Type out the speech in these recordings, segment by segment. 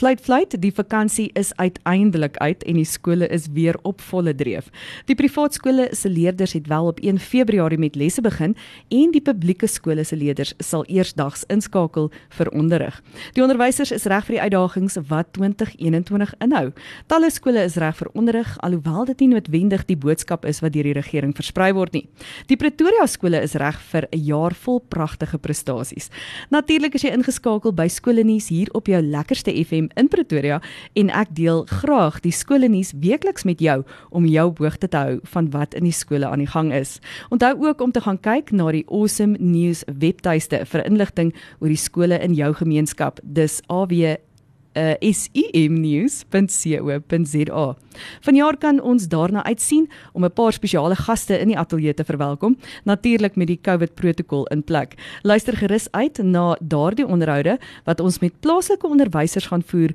Fluit fluit, die vakansie is uiteindelik uit en die skole is weer op volle dreef. Die privaat skole se leerders het wel op 1 Februarie met lesse begin en die publieke skole se leerders sal eersdags inskakel vir onderrig. Die onderwysers is reg vir die uitdagings wat 2021 inhou. Talle skole is reg vir onderrig alhoewel dit nie noodwendig die boodskap is wat deur die regering versprei word nie. Die Pretoria skole is reg vir 'n jaar vol pragtige prestasies. Natuurlik is jy ingeskakel by skole nuus hier op jou lekkerste FM in Pretoria en ek deel graag die skole nuus weekliks met jou om jou op hoogte te hou van wat in die skole aan die gang is. Onthou ook om te gaan kyk na die Awesome News webtuiste vir inligting oor die skole in jou gemeenskap. Dis AW uh, simnews.co.za. Vanjaar kan ons daarna uitsien om 'n paar spesiale gaste in die ateljee te verwelkom, natuurlik met die COVID protokol in plek. Luister gerus uit na daardie onderhoude wat ons met plaaslike onderwysers gaan voer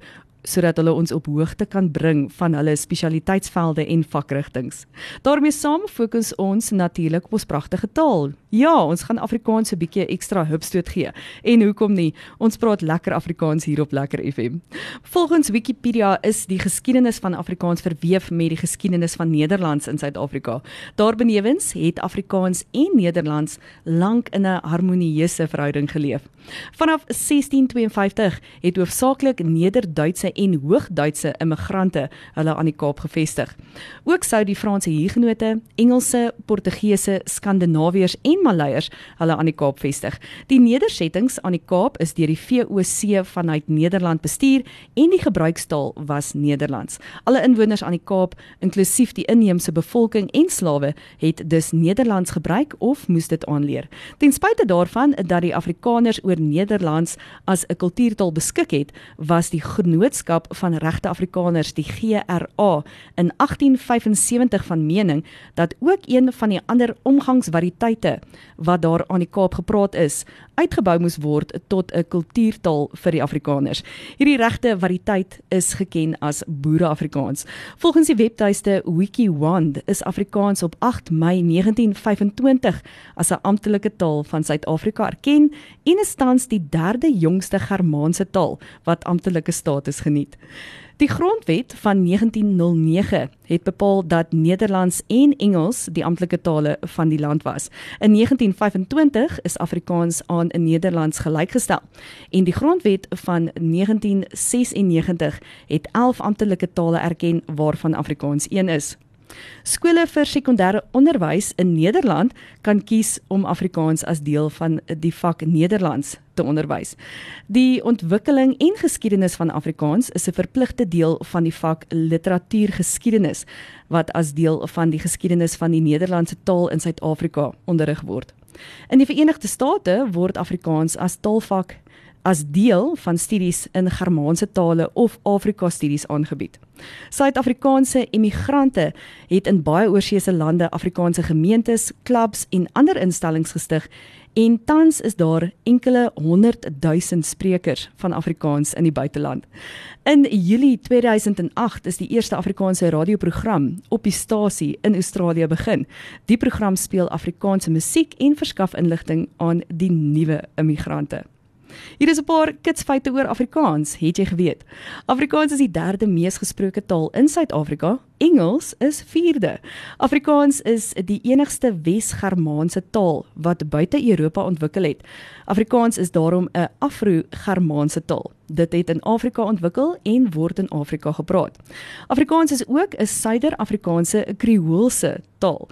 sodat hulle ons op hoogte kan bring van hulle spesialiteitsvelde en vakrigtinge. daarmee saam fokus ons natuurlik op ons pragtige taal. Ja, ons gaan Afrikaans 'n bietjie ekstra hupstoot gee. En hoekom nie? Ons praat lekker Afrikaans hier op Lekker FM. Volgens Wikipedia is die geskiedenis van Afrikaans verweef met die geskiedenis van Nederlands in Suid-Afrika. Daarbenewens het Afrikaans en Nederlands lank in 'n harmonieuse verhouding geleef. Vanaf 1652 het hoofsaaklik Nederduitse en Hoogduitse immigrante hulle aan die Kaap gevestig. Ook sou die Franse Hugenote, Engelse, Portugese, Skandinawiërs en Maleiers hulle aan die Kaap vestig. Die nedersettings aan die Kaap is deur die VOC vanuit Nederland bestuur en die gebruikstaal was Nederlands. Alle inwoners aan die Kaap, inklusief die inheemse bevolking en slawe, het dus Nederlands gebruik of moes dit aanleer. Ten spyte daarvan dat die Afrikaners oor Nederlands as 'n kultuurtaal beskik het, was die genootskap Gemeenskap van Regte Afrikaners, die GRA, in 1875 van mening dat ook een van die ander omgangsvariëteite wat daar aan die Kaap gepraat is, uitgebou moes word tot 'n kultuurtaal vir die Afrikaners. Hierdie regte variëteit is geken as Boere-Afrikaans. Volgens die webtuiste WikiWand is Afrikaans op 8 Mei 1925 as 'n amptelike taal van Suid-Afrika erken en is tans die derde jongste Germaanse taal wat amptelike status geniet. Die grondwet van 1909 het bepaal dat Nederlands en Engels die amptelike tale van die land was. In 1925 is Afrikaans aan Nederlands gelykgestel en die grondwet van 1996 het 11 amptelike tale erken waarvan Afrikaans een is. Skole vir sekondêre onderwys in Nederland kan kies om Afrikaans as deel van die vak Nederlands te onderwys. Die ontwikkeling en geskiedenis van Afrikaans is 'n verpligte deel van die vak literatuurgeskiedenis wat as deel van die geskiedenis van die Nederlandse taal in Suid-Afrika onderrig word. In die Verenigde State word Afrikaans as taalvak as deel van studies in Germaanse tale of Afrika studies aangebied. Suid-Afrikaanse immigrante het in baie oorseese lande Afrikaanse gemeentes, klubs en ander instellings gestig en tans is daar enkele 100 000 sprekers van Afrikaans in die buiteland. In Julie 2008 is die eerste Afrikaanse radioprogram op die stasie in Australië begin. Die program speel Afrikaanse musiek en verskaf inligting aan die nuwe immigrante. Hier is 'n paar kitsfeite oor Afrikaans, het jy geweet? Afrikaans is die derde mees gesproke taal in Suid-Afrika. Engels is vierde. Afrikaans is die enigste Wes-Germaanse taal wat buite Europa ontwikkel het. Afrikaans is daarom 'n Afro-Germaanse taal. Dit het in Afrika ontwikkel en word in Afrika gepraat. Afrikaans is ook 'n Suider-Afrikaanse Kreoolse taal.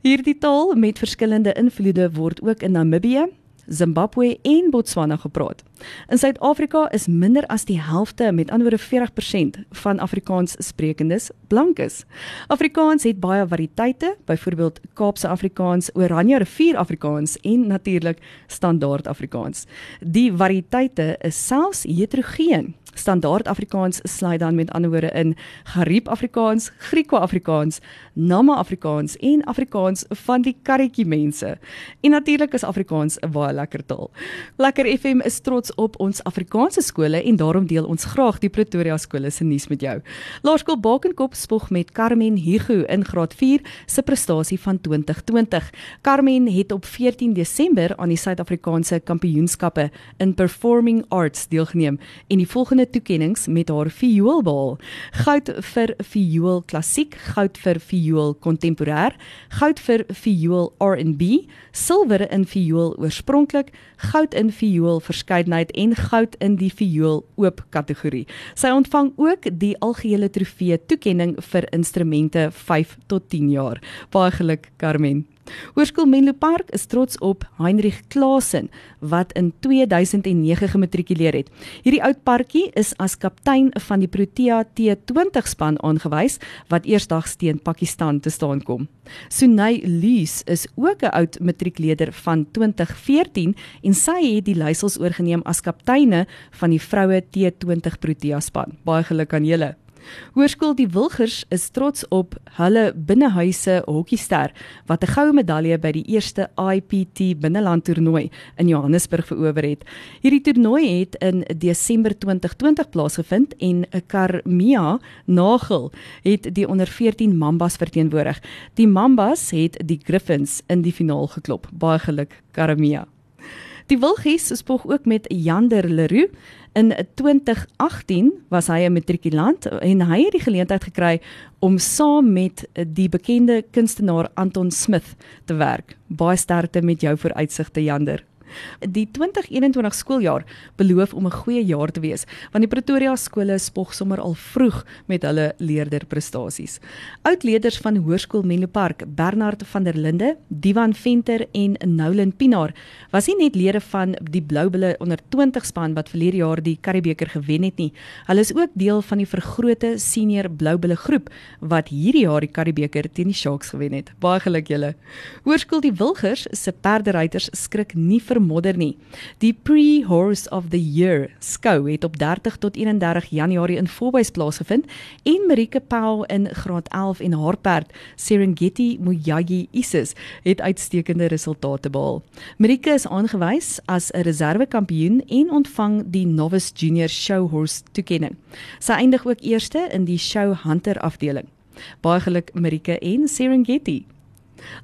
Hierdie taal met verskillende invloede word ook in Namibië, Zimbabwe en Botswana gepraat. In Suid-Afrika is minder as die helfte, met ander woorde 40% van Afrikaans sprekendes blank is. Afrikaans het baie variëteite, byvoorbeeld Kaapse Afrikaans, Oranje rivier Afrikaans en natuurlik standaard Afrikaans. Die variëteite is selfs heterogeen. Standaard Afrikaans sluit dan met ander woorde in Gariep Afrikaans, Griekwa-Afrikaans, Nama-Afrikaans en Afrikaans van die karretjie mense. En natuurlik is Afrikaans 'n baie lekker taal. Lekker FM is trots op ons Afrikaanse skole en daarom deel ons graag die Pretoria skole se nuus met jou. Laerskool Bakenkop spog met Carmen Hugo in graad 4 se prestasie van 2020. Carmen het op 14 Desember aan die Suid-Afrikaanse Kampioenskappe in Performing Arts deelgeneem en die volgende toekenninge met haar viool behaal. Goud vir viool klassiek, goud vir viool kontemporêr, goud vir viool R&B, silwer in viool oorspronklik, goud in viool verskeidenheid en goud in die viool oop kategorie. Sy ontvang ook die algehele trofee toekenning vir instrumente 5 tot 10 jaar. Baie geluk Carmen. Hoërskool Menlo Park is trots op Heinrich Klasen wat in 2009 gematrikuleer het. Hierdie oud parkie is as kaptein van die Protea T20 span aangewys wat eersdags teen Pakistan te staan kom. Sunay Lees is ook 'n oud matriekleder van 2014 en sy het die leiersels oorgeneem as kapteine van die vroue T20 Protea span. Baie geluk aan julle. Hoërskool Die Wilgers is trots op hulle binnehuise hokkiester wat 'n goue medalje by die eerste IPT binneland toernooi in Johannesburg verower het. Hierdie toernooi het in Desember 2020 plaasgevind en 'n Karmia Nagel het die onder 14 Mambas verteenwoordig. Die Mambas het die Griffins in die finaal geklop. Baie geluk Karmia. Die Wilgies spog ook met Jander Leroux In 2018 was hy 'n matrikulant en hy het die geleentheid gekry om saam met die bekende kunstenaar Anton Smith te werk. Baie sterkte met jou vooruitsigte Jander. Die 2021 skooljaar beloof om 'n goeie jaar te wees, want die Pretoria skole spog sommer al vroeg met hulle leerderprestasies. Oudleerders van Hoërskool Menlo Park, Bernard van der Linde, Divan Venter en Noulin Pinaar, was nie net lede van die Bloubulle onder 20 span wat verlede jaar die Karibebeker gewen het nie. Hulle is ook deel van die vergrote senior Bloubulle groep wat hierdie jaar die Karibebeker teen die Sharks gewen het. Baie geluk julle. Hoërskool die Wilgers se perderyters skrik nie vir vermodder nie. Die Pre-Horse of the Year skou het op 30 tot 31 Januarie in Volbys plaasgevind en Marike Pau in graad 11 en haar perd Serengeti Muyagi Isis het uitstekende resultate behaal. Marike is aangewys as 'n reservekampioen en ontvang die Novice Junior Show Horse toekenning. Sy eindig ook eerste in die Show Hunter afdeling. Baie geluk Marike en Serengeti.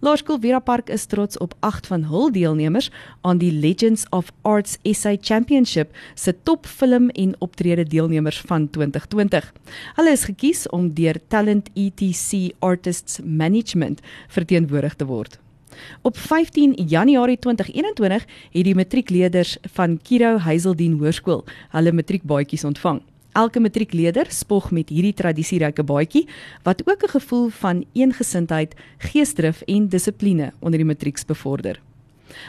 Laerskool Vera Park is trots op 8 van hul deelnemers aan die Legends of Arts SA Championship se topfilm en optrede deelnemers van 2020. Hulle is gekies om deur Talent ETC Artists Management verteenwoordig te word. Op 15 Januarie 2021 het die matriekleerders van Kiro Hazeldien Hoërskool hulle matriekbaadjies ontvang. Elke matriekleerder spog met hierdie tradisieryke baadjie wat ook 'n gevoel van eengesindheid, geesdrif en dissipline onder die matrieks bevorder.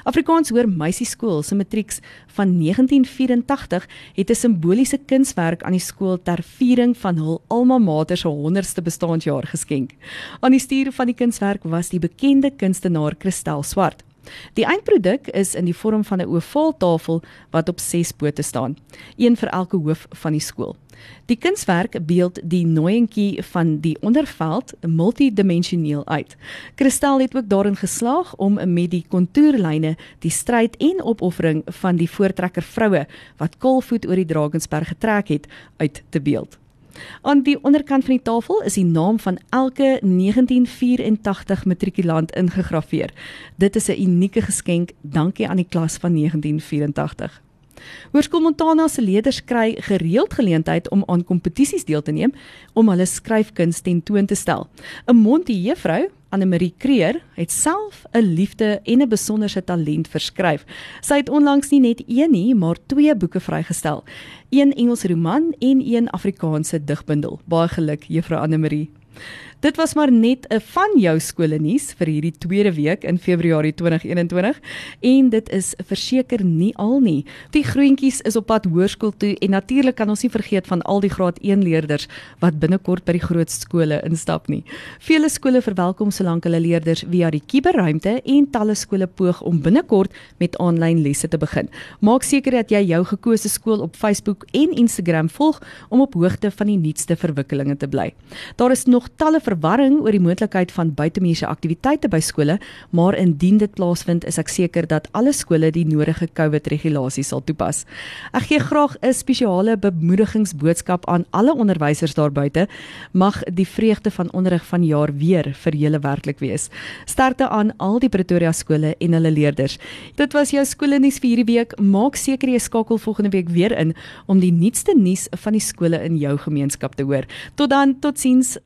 Afrikaans hoor meisieskool se matrieks van 1984 het 'n simboliese kunswerk aan die skool ter viering van hul alma mater se 100ste bestaanjaar geskenk. Aan die stuur van die kunswerk was die bekende kunstenaar Christel Swart. Die eindproduk is in die vorm van 'n ovaaltafel wat op 6 pote staan, een vir elke hoof van die skool. Die kunswerk beeld die nooientjie van die onderveld multidimensioneel uit. Kristal het ook daarin geslaag om met die kontourlyne die stryd en opoffering van die voortrekker vroue wat kolvoet oor die Drakensberg getrek het uit te beeld. Aan die onderkant van die tafel is die naam van elke 1984 matrikulant ingegrafieer. Dit is 'n unieke geskenk. Dankie aan die klas van 1984. Hoërskool Montana se leerders kry gereeld geleentheid om aan kompetisies deel te neem om hulle skryfkuns ten toon te stel. 'n Montie juffrou, Anne-Marie Kreer, het self 'n liefde en 'n besonderse talent verskryf. Sy het onlangs nie net een nie, maar twee boeke vrygestel. Een Engelse roman en een Afrikaanse digbundel. Baie geluk, Juffrou Anne-Marie. Dit was maar net 'n van jou skole nuus vir hierdie tweede week in Februarie 2021 en dit is verseker nie al nie. Die groentjies is op pad hoërskool toe en natuurlik kan ons nie vergeet van al die graad 1 leerders wat binnekort by die groot skole instap nie. Vele skole verwelkom solank hulle leerders via die kuberruimte en talle skole poog om binnekort met aanlyn lesse te begin. Maak seker dat jy jou gekose skool op Facebook en Instagram volg om op hoogte van die nuutste verwikkelinge te bly. Daar is nog talle verwarring oor die moontlikheid van buitemuurse aktiwiteite by skole, maar indien dit plaasvind, is ek seker dat alle skole die nodige COVID-regulasies sal toepas. Ek gee graag 'n spesiale bemoedigingsboodskap aan alle onderwysers daar buite. Mag die vreugde van onderrig van jaar weer vir julle werklik wees. Sterkte aan al die Pretoria skole en hulle leerders. Dit was jou skoolnuus vir hierdie week. Maak seker jy skakel volgende week weer in om die nuutste nuus van die skole in jou gemeenskap te hoor. Tot dan, totsiens.